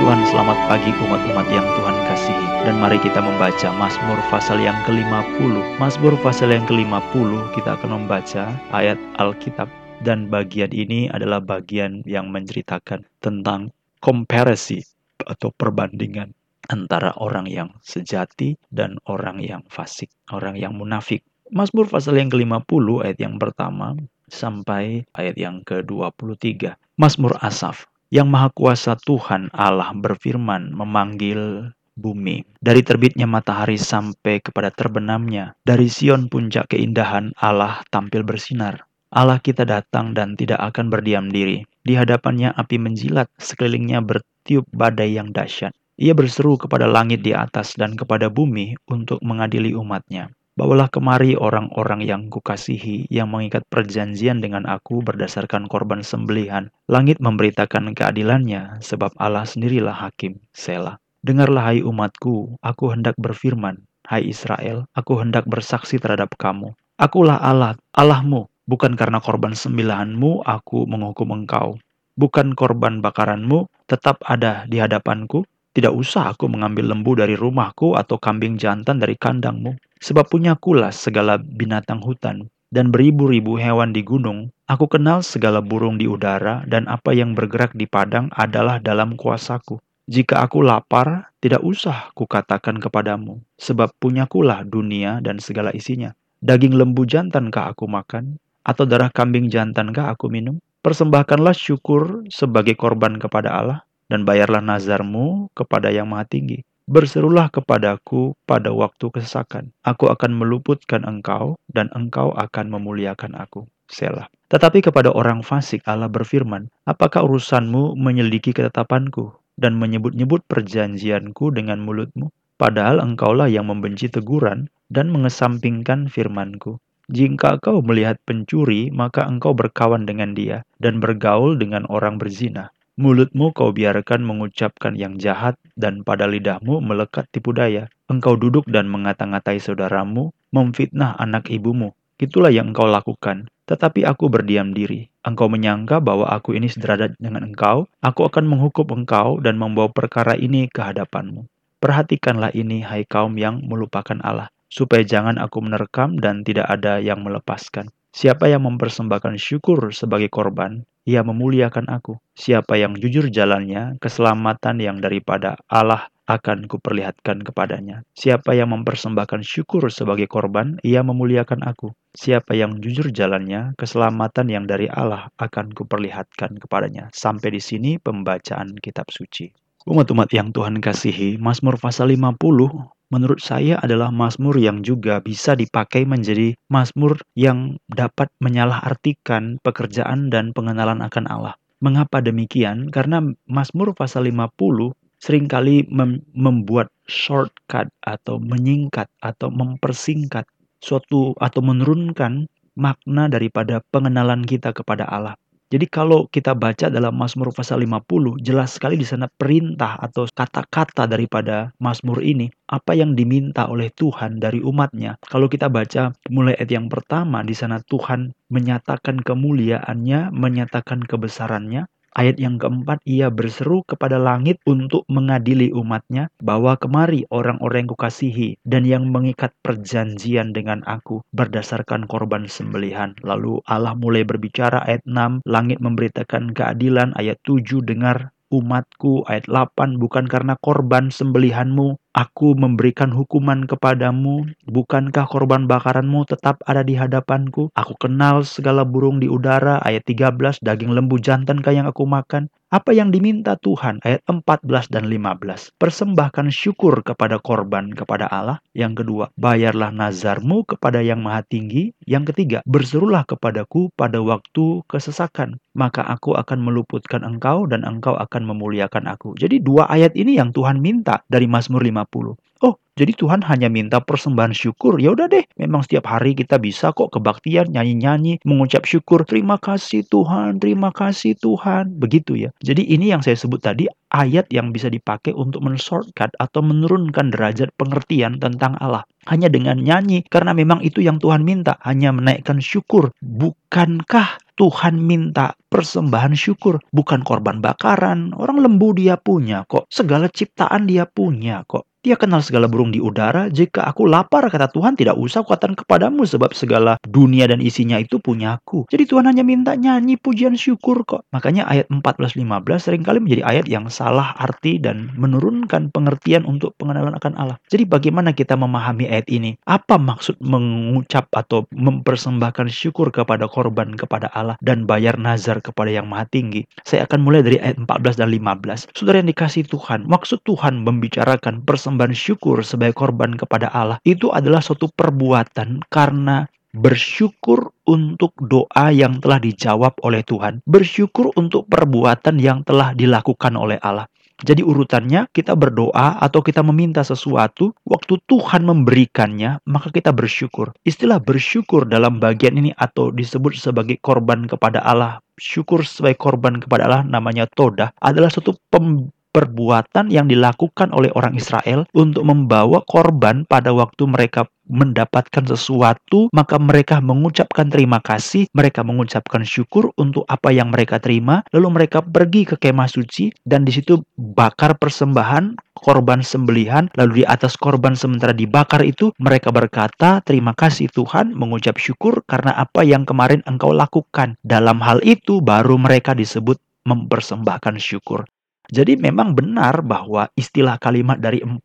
Tuhan, selamat pagi umat-umat yang Tuhan kasihi. Dan mari kita membaca Mazmur pasal yang ke-50. Mazmur pasal yang ke-50 kita akan membaca ayat Alkitab dan bagian ini adalah bagian yang menceritakan tentang komparasi atau perbandingan antara orang yang sejati dan orang yang fasik, orang yang munafik. Mazmur pasal yang ke-50 ayat yang pertama sampai ayat yang ke-23. Mazmur Asaf yang Maha Kuasa Tuhan Allah berfirman memanggil bumi. Dari terbitnya matahari sampai kepada terbenamnya, dari Sion puncak keindahan Allah tampil bersinar. Allah kita datang dan tidak akan berdiam diri. Di hadapannya api menjilat, sekelilingnya bertiup badai yang dahsyat. Ia berseru kepada langit di atas dan kepada bumi untuk mengadili umatnya. Bawalah kemari orang-orang yang kukasihi, yang mengikat perjanjian dengan aku berdasarkan korban sembelihan. Langit memberitakan keadilannya, sebab Allah sendirilah hakim. Selah. Dengarlah hai umatku, aku hendak berfirman. Hai Israel, aku hendak bersaksi terhadap kamu. Akulah Allah, Allahmu, bukan karena korban sembelihanmu aku menghukum engkau. Bukan korban bakaranmu tetap ada di hadapanku. Tidak usah aku mengambil lembu dari rumahku atau kambing jantan dari kandangmu. Sebab punya kulas segala binatang hutan dan beribu-ribu hewan di gunung. Aku kenal segala burung di udara dan apa yang bergerak di padang adalah dalam kuasaku. Jika aku lapar, tidak usah kukatakan kepadamu, sebab punya kulah dunia dan segala isinya. Daging lembu jantankah aku makan, atau darah kambing jantankah aku minum? Persembahkanlah syukur sebagai korban kepada Allah, dan bayarlah nazarmu kepada Yang Maha Tinggi. Berserulah kepadaku pada waktu kesesakan. Aku akan meluputkan engkau, dan engkau akan memuliakan aku. Selah. Tetapi kepada orang fasik Allah berfirman, Apakah urusanmu menyelidiki ketetapanku, dan menyebut-nyebut perjanjianku dengan mulutmu? Padahal engkaulah yang membenci teguran dan mengesampingkan firmanku. Jika kau melihat pencuri, maka engkau berkawan dengan dia dan bergaul dengan orang berzina. Mulutmu kau biarkan mengucapkan yang jahat, dan pada lidahmu melekat tipu daya. Engkau duduk dan mengata-ngatai saudaramu, memfitnah anak ibumu. Itulah yang engkau lakukan. Tetapi aku berdiam diri. Engkau menyangka bahwa aku ini sederajat dengan engkau. Aku akan menghukum engkau dan membawa perkara ini ke hadapanmu. Perhatikanlah ini, hai kaum yang melupakan Allah, supaya jangan aku menerkam dan tidak ada yang melepaskan. Siapa yang mempersembahkan syukur sebagai korban, ia memuliakan aku. Siapa yang jujur jalannya, keselamatan yang daripada Allah akan kuperlihatkan kepadanya. Siapa yang mempersembahkan syukur sebagai korban, ia memuliakan aku. Siapa yang jujur jalannya, keselamatan yang dari Allah akan kuperlihatkan kepadanya. Sampai di sini pembacaan kitab suci. Umat-umat yang Tuhan kasihi, Mazmur pasal 50 menurut saya adalah Mazmur yang juga bisa dipakai menjadi Mazmur yang dapat menyalahartikan pekerjaan dan pengenalan akan Allah. Mengapa demikian? Karena Mazmur pasal 50 sering kali mem membuat shortcut atau menyingkat atau mempersingkat suatu atau menurunkan makna daripada pengenalan kita kepada Allah. Jadi kalau kita baca dalam Mazmur pasal 50, jelas sekali di sana perintah atau kata-kata daripada Mazmur ini, apa yang diminta oleh Tuhan dari umatnya. Kalau kita baca mulai ayat yang pertama, di sana Tuhan menyatakan kemuliaannya, menyatakan kebesarannya, Ayat yang keempat, ia berseru kepada langit untuk mengadili umatnya bahwa kemari orang-orang yang kukasihi dan yang mengikat perjanjian dengan aku berdasarkan korban sembelihan. Lalu Allah mulai berbicara ayat 6, langit memberitakan keadilan, ayat 7 dengar umatku ayat 8 bukan karena korban sembelihanmu Aku memberikan hukuman kepadamu, bukankah korban bakaranmu tetap ada di hadapanku? Aku kenal segala burung di udara, ayat 13, daging lembu jantankah yang aku makan? Apa yang diminta Tuhan? Ayat 14 dan 15. Persembahkan syukur kepada korban kepada Allah. Yang kedua, bayarlah nazarmu kepada yang maha tinggi. Yang ketiga, berserulah kepadaku pada waktu kesesakan. Maka aku akan meluputkan engkau dan engkau akan memuliakan aku. Jadi dua ayat ini yang Tuhan minta dari Mazmur 50. Oh, jadi Tuhan hanya minta persembahan syukur. Ya udah deh, memang setiap hari kita bisa kok kebaktian, nyanyi-nyanyi, mengucap syukur. Terima kasih Tuhan, terima kasih Tuhan. Begitu ya. Jadi ini yang saya sebut tadi ayat yang bisa dipakai untuk men-shortcut atau menurunkan derajat pengertian tentang Allah. Hanya dengan nyanyi, karena memang itu yang Tuhan minta, hanya menaikkan syukur. Bukankah Tuhan minta persembahan syukur, bukan korban bakaran. Orang lembu dia punya kok, segala ciptaan dia punya kok. Dia kenal segala burung di udara. Jika aku lapar, kata Tuhan, tidak usah kuatan kepadamu sebab segala dunia dan isinya itu punyaku. Jadi Tuhan hanya minta nyanyi pujian syukur kok. Makanya ayat 14-15 sering kali menjadi ayat yang salah arti dan menurunkan pengertian untuk pengenalan akan Allah. Jadi bagaimana kita memahami ayat ini? Apa maksud mengucap atau mempersembahkan syukur kepada korban kepada Allah dan bayar nazar kepada yang maha tinggi? Saya akan mulai dari ayat 14 dan 15. Saudara yang dikasih Tuhan, maksud Tuhan membicarakan persembahan persembahan syukur sebagai korban kepada Allah itu adalah suatu perbuatan karena bersyukur untuk doa yang telah dijawab oleh Tuhan, bersyukur untuk perbuatan yang telah dilakukan oleh Allah. Jadi urutannya kita berdoa atau kita meminta sesuatu, waktu Tuhan memberikannya, maka kita bersyukur. Istilah bersyukur dalam bagian ini atau disebut sebagai korban kepada Allah, syukur sebagai korban kepada Allah namanya todah adalah suatu pem perbuatan yang dilakukan oleh orang Israel untuk membawa korban pada waktu mereka mendapatkan sesuatu, maka mereka mengucapkan terima kasih, mereka mengucapkan syukur untuk apa yang mereka terima, lalu mereka pergi ke kemah suci dan di situ bakar persembahan korban sembelihan, lalu di atas korban sementara dibakar itu mereka berkata, "Terima kasih Tuhan," mengucap syukur karena apa yang kemarin Engkau lakukan. Dalam hal itu baru mereka disebut mempersembahkan syukur. Jadi memang benar bahwa istilah kalimat dari 14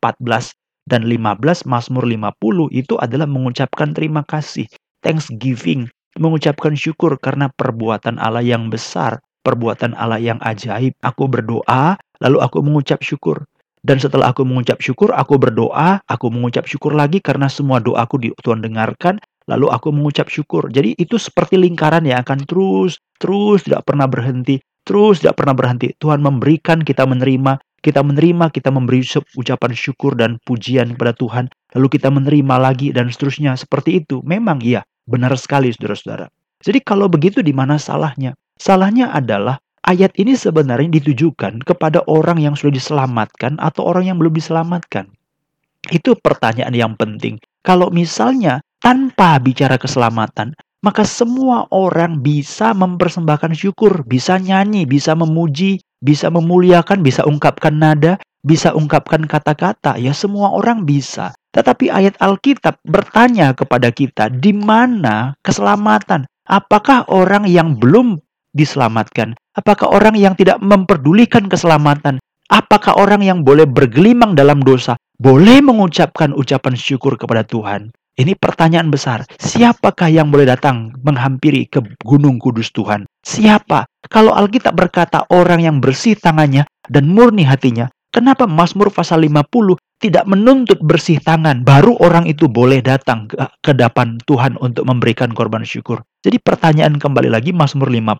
dan 15 Mazmur 50 itu adalah mengucapkan terima kasih, thanksgiving, mengucapkan syukur karena perbuatan Allah yang besar, perbuatan Allah yang ajaib. Aku berdoa, lalu aku mengucap syukur. Dan setelah aku mengucap syukur, aku berdoa, aku mengucap syukur lagi karena semua doaku di Tuhan dengarkan, lalu aku mengucap syukur. Jadi itu seperti lingkaran yang akan terus, terus tidak pernah berhenti. Terus tidak pernah berhenti. Tuhan memberikan, kita menerima. Kita menerima, kita memberi ucapan syukur dan pujian kepada Tuhan. Lalu kita menerima lagi dan seterusnya. Seperti itu. Memang iya, benar sekali saudara-saudara. Jadi kalau begitu di mana salahnya? Salahnya adalah ayat ini sebenarnya ditujukan kepada orang yang sudah diselamatkan atau orang yang belum diselamatkan. Itu pertanyaan yang penting. Kalau misalnya tanpa bicara keselamatan, maka semua orang bisa mempersembahkan syukur, bisa nyanyi, bisa memuji, bisa memuliakan, bisa ungkapkan nada, bisa ungkapkan kata-kata. Ya semua orang bisa. Tetapi ayat Alkitab bertanya kepada kita, di mana keselamatan? Apakah orang yang belum diselamatkan? Apakah orang yang tidak memperdulikan keselamatan? Apakah orang yang boleh bergelimang dalam dosa boleh mengucapkan ucapan syukur kepada Tuhan? Ini pertanyaan besar. Siapakah yang boleh datang menghampiri ke gunung kudus Tuhan? Siapa? Kalau Alkitab berkata orang yang bersih tangannya dan murni hatinya, kenapa Mazmur pasal 50 tidak menuntut bersih tangan, baru orang itu boleh datang ke, depan Tuhan untuk memberikan korban syukur. Jadi pertanyaan kembali lagi Mazmur 50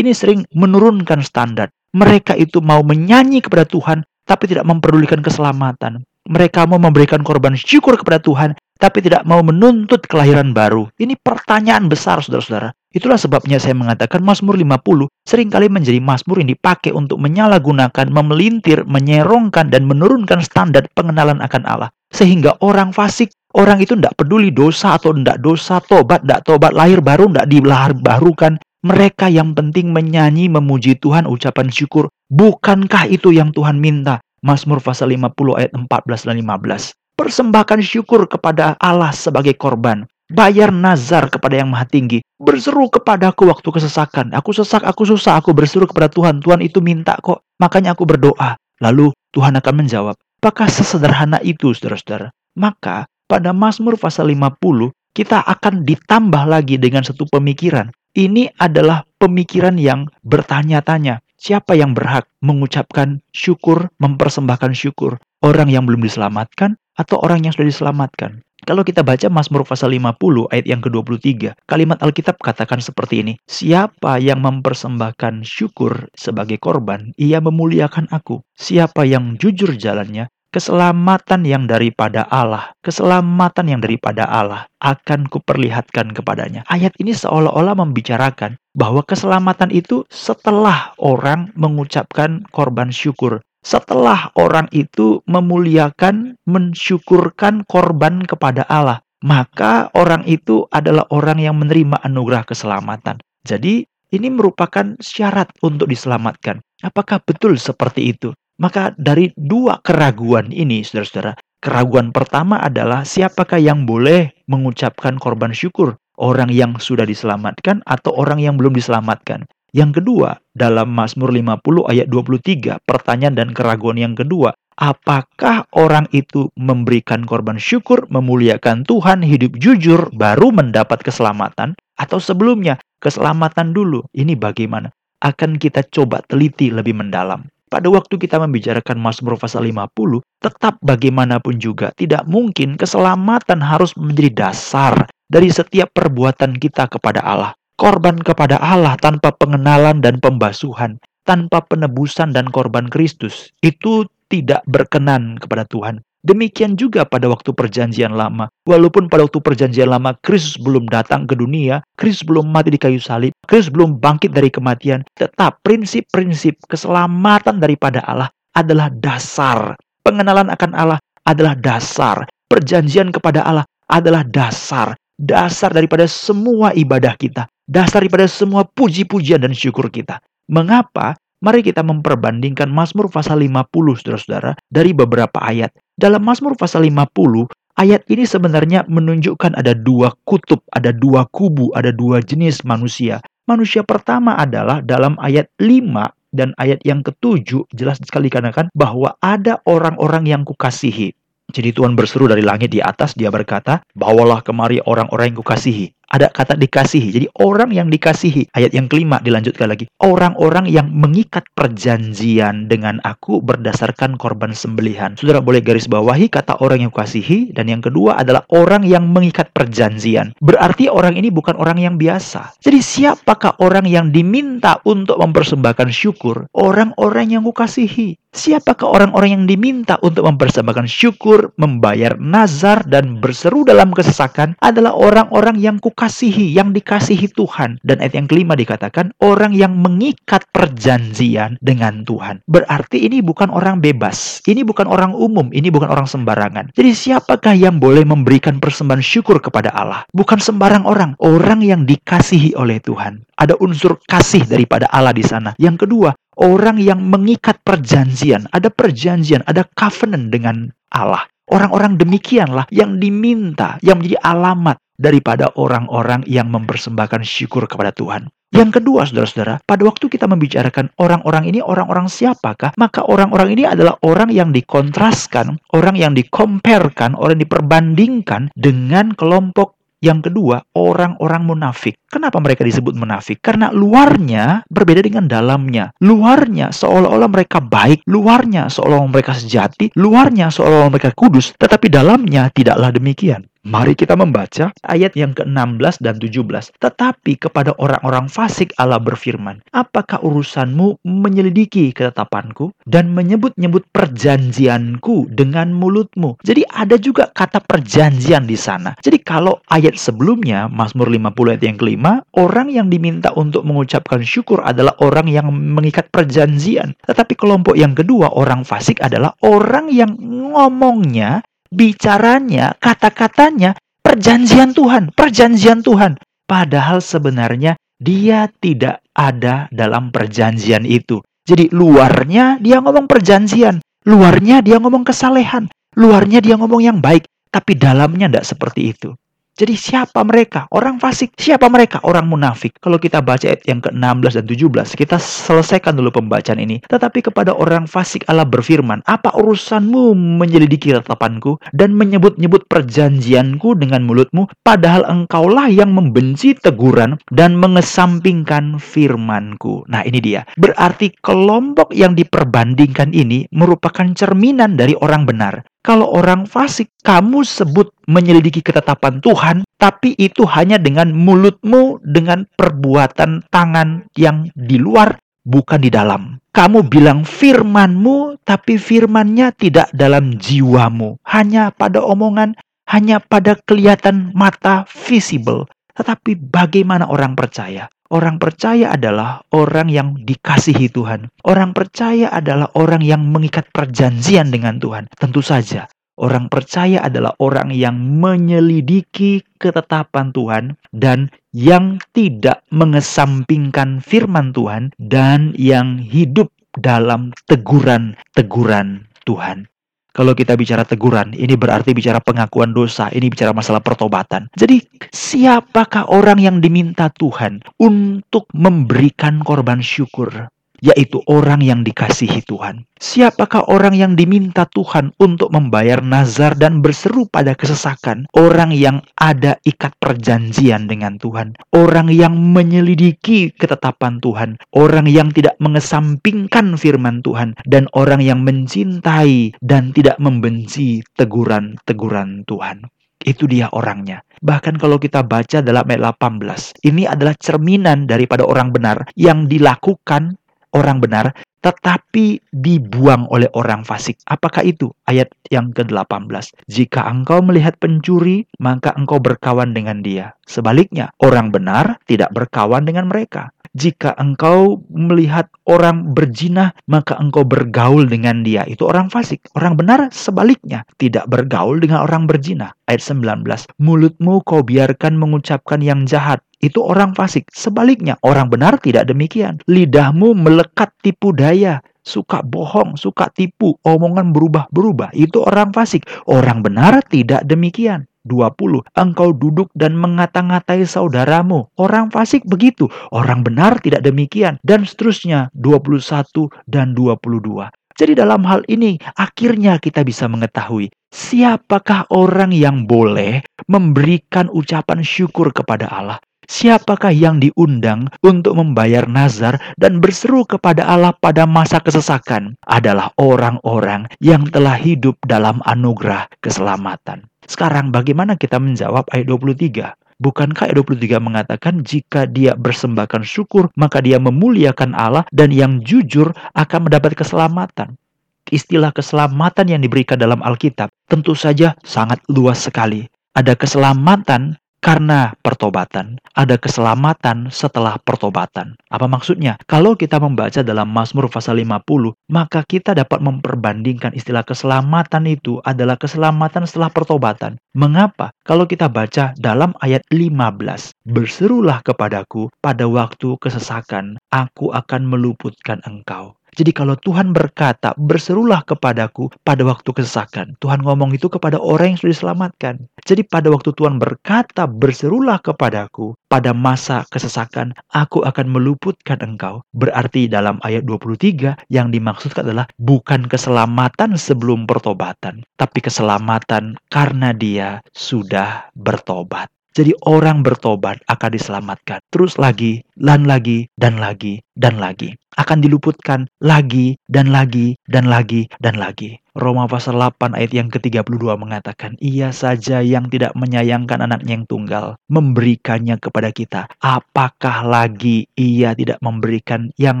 ini sering menurunkan standar. Mereka itu mau menyanyi kepada Tuhan tapi tidak memperdulikan keselamatan. Mereka mau memberikan korban syukur kepada Tuhan, tapi tidak mau menuntut kelahiran baru. Ini pertanyaan besar, saudara-saudara. Itulah sebabnya saya mengatakan Mazmur 50 sering kali menjadi Mazmur yang dipakai untuk menyalahgunakan, memelintir, menyerongkan, dan menurunkan standar pengenalan akan Allah. Sehingga orang fasik, orang itu tidak peduli dosa atau tidak dosa, tobat, tidak tobat, lahir baru, tidak dilahir barukan. Mereka yang penting menyanyi, memuji Tuhan, ucapan syukur. Bukankah itu yang Tuhan minta? Mazmur pasal 50 ayat 14 dan 15 persembahkan syukur kepada Allah sebagai korban. Bayar nazar kepada yang maha tinggi. Berseru kepadaku waktu kesesakan. Aku sesak, aku susah, aku berseru kepada Tuhan. Tuhan itu minta kok. Makanya aku berdoa. Lalu Tuhan akan menjawab. Apakah sesederhana itu, saudara-saudara? Maka pada Mazmur pasal 50, kita akan ditambah lagi dengan satu pemikiran. Ini adalah pemikiran yang bertanya-tanya. Siapa yang berhak mengucapkan syukur, mempersembahkan syukur? Orang yang belum diselamatkan atau orang yang sudah diselamatkan. Kalau kita baca Mazmur pasal 50 ayat yang ke-23, kalimat Alkitab katakan seperti ini. Siapa yang mempersembahkan syukur sebagai korban, ia memuliakan aku. Siapa yang jujur jalannya, keselamatan yang daripada Allah, keselamatan yang daripada Allah akan kuperlihatkan kepadanya. Ayat ini seolah-olah membicarakan bahwa keselamatan itu setelah orang mengucapkan korban syukur setelah orang itu memuliakan, mensyukurkan korban kepada Allah, maka orang itu adalah orang yang menerima anugerah keselamatan. Jadi, Ini merupakan syarat untuk diselamatkan. Apakah betul seperti itu? Maka dari dua keraguan ini, saudara-saudara, keraguan pertama adalah siapakah yang boleh mengucapkan korban syukur? Orang yang sudah diselamatkan atau orang yang belum diselamatkan? Yang kedua, dalam Mazmur 50 ayat 23, pertanyaan dan keraguan yang kedua, apakah orang itu memberikan korban syukur, memuliakan Tuhan, hidup jujur, baru mendapat keselamatan? Atau sebelumnya, keselamatan dulu. Ini bagaimana? Akan kita coba teliti lebih mendalam. Pada waktu kita membicarakan Mazmur pasal 50, tetap bagaimanapun juga tidak mungkin keselamatan harus menjadi dasar dari setiap perbuatan kita kepada Allah. Korban kepada Allah tanpa pengenalan dan pembasuhan, tanpa penebusan dan korban Kristus, itu tidak berkenan kepada Tuhan. Demikian juga pada waktu perjanjian lama. Walaupun pada waktu perjanjian lama Kristus belum datang ke dunia, Kristus belum mati di kayu salib, Kristus belum bangkit dari kematian, tetap prinsip-prinsip keselamatan daripada Allah adalah dasar. Pengenalan akan Allah adalah dasar. Perjanjian kepada Allah adalah dasar. Dasar daripada semua ibadah kita. Dasar daripada semua puji-pujian dan syukur kita. Mengapa? Mari kita memperbandingkan Mazmur pasal 50, saudara-saudara, dari beberapa ayat. Dalam Mazmur pasal 50, ayat ini sebenarnya menunjukkan ada dua kutub, ada dua kubu, ada dua jenis manusia. Manusia pertama adalah dalam ayat 5 dan ayat yang ketujuh jelas sekali dikarenakan bahwa ada orang-orang yang kukasihi. Jadi Tuhan berseru dari langit di atas, dia berkata, Bawalah kemari orang-orang yang kukasihi ada kata dikasihi. Jadi orang yang dikasihi. Ayat yang kelima dilanjutkan lagi. Orang-orang yang mengikat perjanjian dengan aku berdasarkan korban sembelihan. Saudara boleh garis bawahi kata orang yang kukasihi. Dan yang kedua adalah orang yang mengikat perjanjian. Berarti orang ini bukan orang yang biasa. Jadi siapakah orang yang diminta untuk mempersembahkan syukur? Orang-orang yang kukasihi. Siapakah orang-orang yang diminta untuk mempersembahkan syukur, membayar nazar, dan berseru dalam kesesakan adalah orang-orang yang kukasihi, yang dikasihi Tuhan. Dan ayat yang kelima dikatakan, orang yang mengikat perjanjian dengan Tuhan. Berarti ini bukan orang bebas, ini bukan orang umum, ini bukan orang sembarangan. Jadi siapakah yang boleh memberikan persembahan syukur kepada Allah? Bukan sembarang orang, orang yang dikasihi oleh Tuhan. Ada unsur kasih daripada Allah di sana. Yang kedua, orang yang mengikat perjanjian, ada perjanjian, ada covenant dengan Allah. Orang-orang demikianlah yang diminta, yang menjadi alamat daripada orang-orang yang mempersembahkan syukur kepada Tuhan. Yang kedua, saudara-saudara, pada waktu kita membicarakan orang-orang ini, orang-orang siapakah? Maka orang-orang ini adalah orang yang dikontraskan, orang yang dikomparkan, orang yang diperbandingkan dengan kelompok yang kedua, orang-orang munafik. Kenapa mereka disebut munafik? Karena luarnya berbeda dengan dalamnya. Luarnya seolah-olah mereka baik, luarnya seolah-olah mereka sejati, luarnya seolah-olah mereka kudus, tetapi dalamnya tidaklah demikian. Mari kita membaca ayat yang ke-16 dan 17. Tetapi kepada orang-orang fasik Allah berfirman, Apakah urusanmu menyelidiki ketetapanku dan menyebut-nyebut perjanjianku dengan mulutmu? Jadi ada juga kata perjanjian di sana. Jadi kalau ayat sebelumnya, Mazmur 50 ayat yang kelima, orang yang diminta untuk mengucapkan syukur adalah orang yang mengikat perjanjian. Tetapi kelompok yang kedua, orang fasik adalah orang yang ngomongnya bicaranya, kata-katanya perjanjian Tuhan, perjanjian Tuhan. Padahal sebenarnya dia tidak ada dalam perjanjian itu. Jadi luarnya dia ngomong perjanjian, luarnya dia ngomong kesalehan, luarnya dia ngomong yang baik, tapi dalamnya tidak seperti itu. Jadi siapa mereka? Orang fasik. Siapa mereka? Orang munafik. Kalau kita baca ayat yang ke-16 dan 17, kita selesaikan dulu pembacaan ini. Tetapi kepada orang fasik Allah berfirman, Apa urusanmu menyelidiki ratapanku dan menyebut-nyebut perjanjianku dengan mulutmu, padahal engkaulah yang membenci teguran dan mengesampingkan firmanku. Nah ini dia. Berarti kelompok yang diperbandingkan ini merupakan cerminan dari orang benar. Kalau orang fasik, kamu sebut menyelidiki ketetapan Tuhan, tapi itu hanya dengan mulutmu, dengan perbuatan tangan yang di luar, bukan di dalam. Kamu bilang firmanmu, tapi firmannya tidak dalam jiwamu. Hanya pada omongan, hanya pada kelihatan mata visible. Tetapi bagaimana orang percaya? Orang percaya adalah orang yang dikasihi Tuhan. Orang percaya adalah orang yang mengikat perjanjian dengan Tuhan. Tentu saja, Orang percaya adalah orang yang menyelidiki ketetapan Tuhan dan yang tidak mengesampingkan firman Tuhan dan yang hidup dalam teguran-teguran Tuhan. Kalau kita bicara teguran, ini berarti bicara pengakuan dosa, ini bicara masalah pertobatan. Jadi, siapakah orang yang diminta Tuhan untuk memberikan korban syukur? Yaitu orang yang dikasihi Tuhan. Siapakah orang yang diminta Tuhan untuk membayar nazar dan berseru pada kesesakan? Orang yang ada ikat perjanjian dengan Tuhan, orang yang menyelidiki ketetapan Tuhan, orang yang tidak mengesampingkan firman Tuhan, dan orang yang mencintai dan tidak membenci teguran-teguran Tuhan. Itu dia orangnya. Bahkan kalau kita baca dalam ayat 18, ini adalah cerminan daripada orang benar yang dilakukan orang benar, tetapi dibuang oleh orang fasik. Apakah itu? Ayat yang ke-18. Jika engkau melihat pencuri, maka engkau berkawan dengan dia. Sebaliknya, orang benar tidak berkawan dengan mereka. Jika engkau melihat orang berzina, maka engkau bergaul dengan dia. Itu orang fasik. Orang benar sebaliknya, tidak bergaul dengan orang berzina. Ayat 19. Mulutmu kau biarkan mengucapkan yang jahat itu orang fasik. Sebaliknya, orang benar tidak demikian. Lidahmu melekat tipu daya, suka bohong, suka tipu, omongan berubah-berubah. Itu orang fasik. Orang benar tidak demikian. 20. Engkau duduk dan mengata-ngatai saudaramu. Orang fasik begitu. Orang benar tidak demikian. Dan seterusnya 21 dan 22. Jadi dalam hal ini akhirnya kita bisa mengetahui siapakah orang yang boleh memberikan ucapan syukur kepada Allah. Siapakah yang diundang untuk membayar nazar dan berseru kepada Allah pada masa kesesakan adalah orang-orang yang telah hidup dalam anugerah keselamatan. Sekarang bagaimana kita menjawab ayat 23? Bukankah ayat 23 mengatakan jika dia bersembahkan syukur maka dia memuliakan Allah dan yang jujur akan mendapat keselamatan? Istilah keselamatan yang diberikan dalam Alkitab tentu saja sangat luas sekali. Ada keselamatan karena pertobatan, ada keselamatan setelah pertobatan. Apa maksudnya? Kalau kita membaca dalam Mazmur pasal 50, maka kita dapat memperbandingkan istilah keselamatan itu adalah keselamatan setelah pertobatan. Mengapa? Kalau kita baca dalam ayat 15, Berserulah kepadaku pada waktu kesesakan, aku akan meluputkan engkau. Jadi kalau Tuhan berkata, berserulah kepadaku pada waktu kesesakan. Tuhan ngomong itu kepada orang yang sudah diselamatkan. Jadi pada waktu Tuhan berkata, berserulah kepadaku pada masa kesesakan, aku akan meluputkan engkau. Berarti dalam ayat 23 yang dimaksudkan adalah bukan keselamatan sebelum pertobatan, tapi keselamatan karena dia sudah bertobat. Jadi orang bertobat akan diselamatkan. Terus lagi, dan lagi, dan lagi, dan lagi. Akan diluputkan lagi, dan lagi, dan lagi, dan lagi. Roma pasal 8 ayat yang ke-32 mengatakan, Ia saja yang tidak menyayangkan anaknya yang tunggal, memberikannya kepada kita. Apakah lagi ia tidak memberikan yang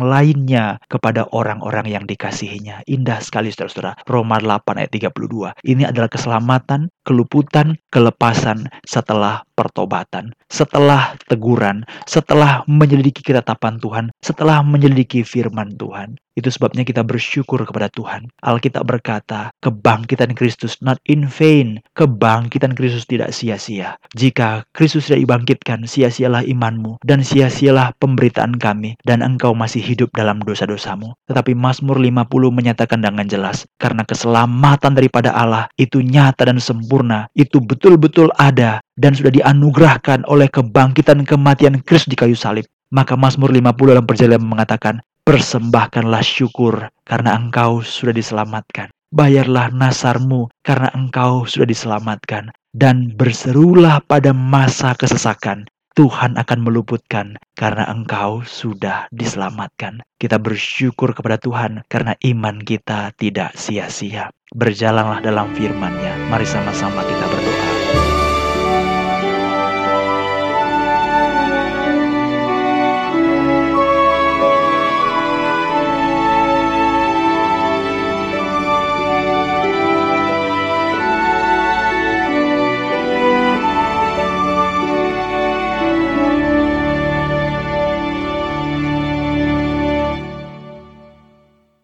lainnya kepada orang-orang yang dikasihinya? Indah sekali saudara-saudara. Roma 8 ayat 32. Ini adalah keselamatan, keluputan, kelepasan setelah pertobatan. Setelah teguran, setelah menyelidiki ketetapan Tuhan, setelah menyelidiki firman Tuhan. Itu sebabnya kita bersyukur kepada Tuhan. Alkitab berkata, kebangkitan Kristus not in vain. Kebangkitan Kristus tidak sia-sia. Jika Kristus tidak dibangkitkan, sia-sialah imanmu dan sia-sialah pemberitaan kami dan engkau masih hidup dalam dosa-dosamu. Tetapi Mazmur 50 menyatakan dengan jelas, karena keselamatan daripada Allah itu nyata dan sempurna, itu betul-betul ada dan sudah dianugerahkan oleh kebangkitan kematian Kristus di kayu salib. Maka Mazmur 50 dalam perjalanan mengatakan, Persembahkanlah syukur karena engkau sudah diselamatkan. Bayarlah nasarmu karena engkau sudah diselamatkan. Dan berserulah pada masa kesesakan. Tuhan akan meluputkan karena engkau sudah diselamatkan. Kita bersyukur kepada Tuhan karena iman kita tidak sia-sia. Berjalanlah dalam firman-Nya. Mari sama-sama kita berdoa.